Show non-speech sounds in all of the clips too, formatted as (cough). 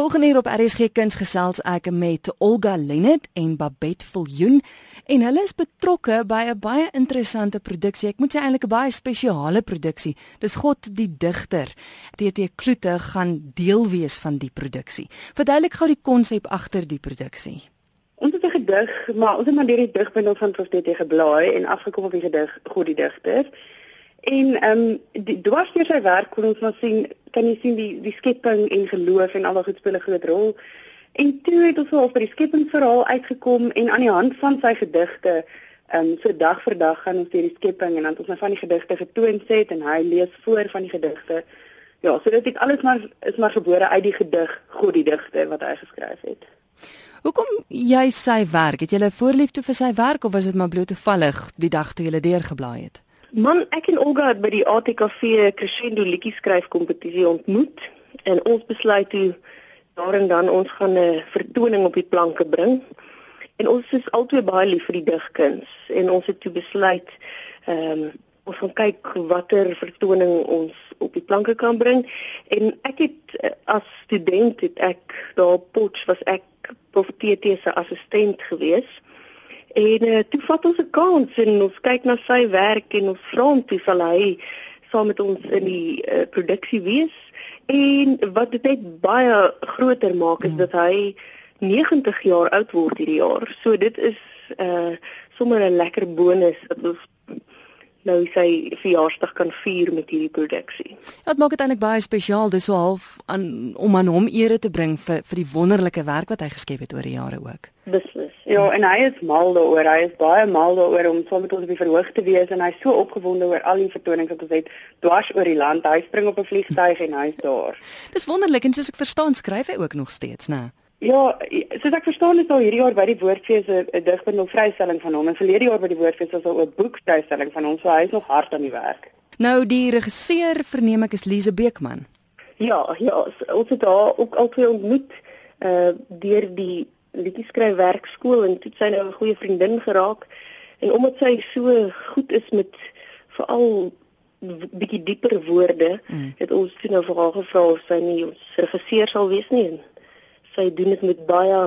Volgende hier op RSG Kuns gesels ek met Olga Lennet en Babette Viljoen en hulle is betrokke by 'n baie interessante produksie. Ek moet sê eintlik 'n baie spesiale produksie. Dis God die digter. TT Kloete gaan deel wees van die produksie. Verduidelik gou die konsep agter die produksie. Ons het 'n gedig, maar ons het maar deur die digbundel van Prof TT geblaai en afgekom op die gedig God die digter. En ehm um, die dwars deur sy werk kon ons maar sien kan jy sien die die skepping en geloof en al daai goed speel 'n groot rol. En toe het ons al by die skepingsverhaal uitgekom en aan die hand van sy gedigte ehm um, so dag vir dag gaan ons deur die skepping en dan het ons nou van die gedigte getoon set en hy lees voor van die gedigte. Ja, so dit het alles maar is maar gebore uit die gedig God die digter wat hy geskryf het. Hoekom jy sy werk? Het jy 'n voorliefde vir sy werk of was dit maar bloot toevallig die dag toe jy deurgeblaai het? Man, ek en Olga het by die ATKV Crescendo liedjie skryf kompetisie ontmoet en ons besluit toe daar en dan ons gaan 'n vertoning op die planke bring. En ons is albei baie lief vir die digkuns en ons het toe besluit ehm um, ons gaan kyk watter vertoning ons op die planke kan bring en ek het eh, as student het ek daar Potch was ek prof TT se assistent geweest En uh, toe vat ons 'n kans en ons kyk na sy werk en ons vra hom toe sal hy saam met ons in die uh, produksie wees. En wat dit net baie groter maak is mm. dat hy 90 jaar oud word hierdie jaar. So dit is uh sommer 'n lekker bonus dat ons nou sy verjaarsdag kan vier met hierdie produksie. Ja, dit maak dit eintlik baie spesiaal, dis so half aan om aan hom ere te bring vir vir die wonderlike werk wat hy geskep het oor die jare ook. Beslis. Ja, en hy is mal daaroor. Hy is baie mal daaroor om saam met ons op die verhoog te wees en hy's so opgewonde oor al die vertonings wat ons het dwars oor die land. Hy spring op 'n vliegtuig en hy's daar. Dis wonderlik en soos ek verstaan, skryf hy ook nog steeds, né? Ja, soos ek verstaan is al hierdie jaar by die Woordfees 'n digbundel vrystelling van hom en verlede jaar by die Woordfees was al 'n boekvrystelling van hom, so hy is nog hard aan die werk. Nou die regisseur verneem ek is Lize Beekman. Ja, ja, ons het daar ook altyd ontmoet uh deur die liedjie skryf werkskool en toe sy nou 'n goeie vriendin geraak en omdat sy so goed is met veral bietjie dieper woorde, mm. het ons toe nou vir haar gevra of sy nie ons regisseur sal wees nie. En sy doen dit met baie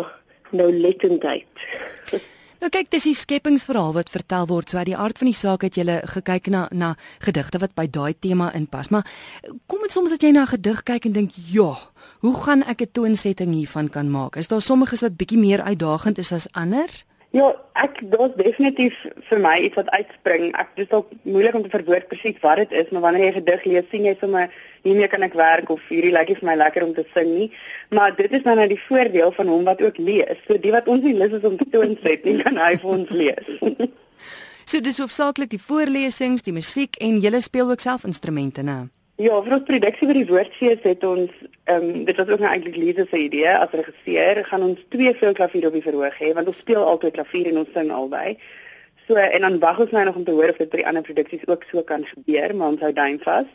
noulettendheid. (laughs) Nou kyk, dis die skepingsverhaal wat vertel word. So uit die aard van die saak het jy gekyk na na gedigte wat by daai tema inpas. Maar kom dit soms dat jy na 'n gedig kyk en dink, "Ja, hoe gaan ek 'n toonsetting hiervan kan maak?" Is daar sommige wat bietjie meer uitdagend is as ander? Ja, ek daar's definitief vir my iets wat uitspring. Ek dis ook moeilik om te verwoord presies wat dit is, maar wanneer jy gedig lees, sien jy sommer hiermee kan ek werk of hierdie lyk vir my lekker om te sing nie. Maar dit is nou nou die voordeel van hom wat ook lees. So die wat ons nie lus is om te toon set (laughs) nie, kan hy vir ons lees. (laughs) so dis hoofsaaklik die voorlesings, die musiek en jy speel ook self instrumente, né? Ja, vir ons produksie vir die woordfees het ons ehm um, dit was ook nou eintlik Lise se idee as regisseur, gaan ons twee veel klavier op die verhoog hê want ons speel altyd klavier en ons sing albei. So en dan wag ons nou nog om te hoor of dit by die ander produksies ook so kan gebeur, maar ons hou duim vas.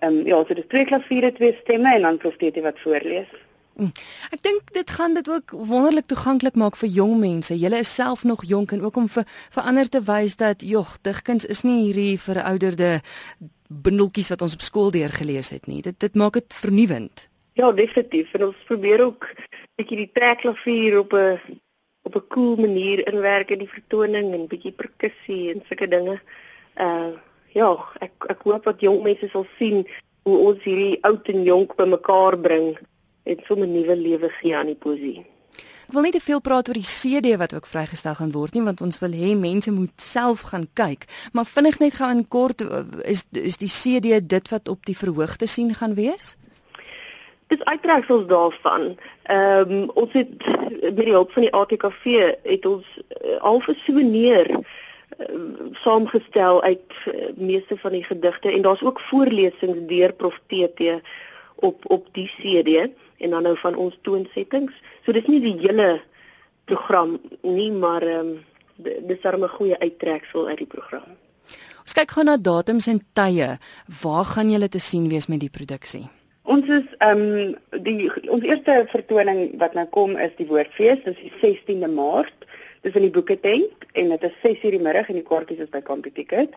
Ehm um, ja, so dis twee klaviere, twee stemme en dan profetie wat voorlees. Hm. Ek dink dit gaan dit ook wonderlik toeganklik maak vir jong mense. Julle is self nog jonk en ook om vir vir ander te wys dat jog, digkuns is nie hierdie verouderde bundeltjies wat ons op skool deur gelees het nie. Dit dit maak dit vernuwend. Ja, definitief. En ons probeer ook bietjie die trekklavier op 'n op 'n cool manier inwerk in die vertoning en bietjie perkussie en sulke dinge. Uh ja, ek ek hoop dat jong mense sal sien hoe ons hierdie oud en jonk bymekaar bring en sommer nuwe lewe gee aan die poesie. Ek wil nie te veel praat oor die CD wat ook vrygestel gaan word nie want ons wil hê mense moet self gaan kyk. Maar vinnig net gou in kort is is die CD dit wat op die verhoog te sien gaan wees? Dis uittreksels daarvan. Ehm um, ons het met die hulp van die ATKV het ons uh, al 'n souvenir uh, saamgestel uit uh, meeste van die gedigte en daar's ook voorlesings deur Prof TT op op die CD en dan nou van ons toonsettings. So dis nie die hele program nie, maar ehm um, dis darem 'n goeie uittreksel uit die program. Ons kyk gou na datums en tye. Waar gaan julle te sien wees met die produksie? Ons is ehm um, die ons eerste vertoning wat nou kom is die Woordfees, dis die 16de Maart. Dis in die Boeke Tent en dit is 6:00 die middag en die kaartjies is by Computicket.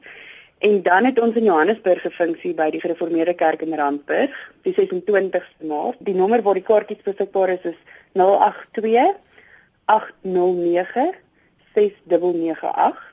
En dan het ons in Johannesburg 'n funksie by die Gereformeerde Kerk in Randburg, die 26ste Maart. Die nommer waar die kaartjies beskikbaar is is 082 809 6998.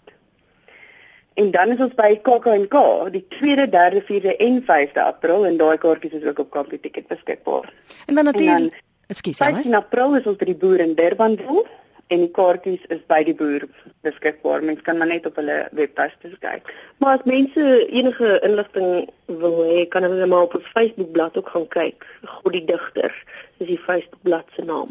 En dan is ons by KAK&K die 2de, 3de, 4de en 5de April en daai kaartjies is ook op Kampie Ticket beskikbaar. En dan natuurlik, ekskuus, ja. 5 April is ons by die boer in Durbanville en die kaartjies is by die boer beskikbaar. Mens kan maar net op hulle webtuiste kyk. Maar as mense enige inligting wil hê, kan hulle maar op ons Facebook bladsy ook gaan kyk. God die digter is die Facebook bladsy se naam.